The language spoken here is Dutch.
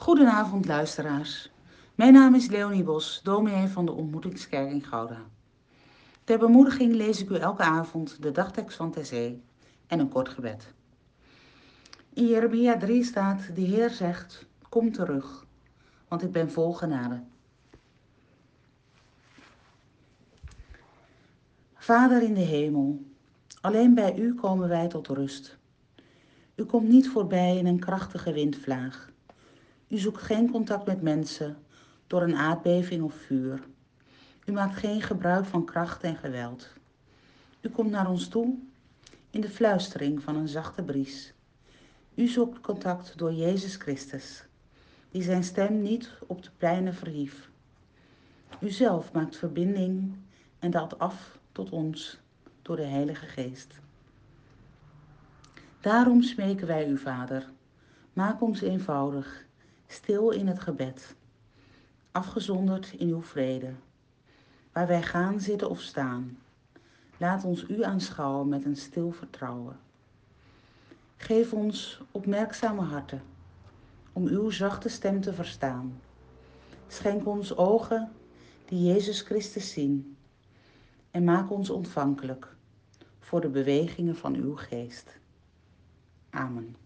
Goedenavond luisteraars. Mijn naam is Leonie Bos, dominee van de Ontmoetingskerk in Gouda. Ter bemoediging lees ik u elke avond de dagtekst van Tessé en een kort gebed. In Jeremia 3 staat, de Heer zegt, kom terug, want ik ben vol genade. Vader in de hemel, alleen bij u komen wij tot rust. U komt niet voorbij in een krachtige windvlaag. U zoekt geen contact met mensen door een aardbeving of vuur. U maakt geen gebruik van kracht en geweld. U komt naar ons toe in de fluistering van een zachte bries. U zoekt contact door Jezus Christus, die zijn stem niet op de pleinen verhief. U zelf maakt verbinding en daalt af tot ons door de Heilige Geest. Daarom smeken wij u, Vader, maak ons eenvoudig, stil in het gebed, afgezonderd in uw vrede. Waar wij gaan, zitten of staan, laat ons u aanschouwen met een stil vertrouwen. Geef ons opmerkzame harten om uw zachte stem te verstaan. Schenk ons ogen die Jezus Christus zien en maak ons ontvankelijk voor de bewegingen van uw geest. Amen.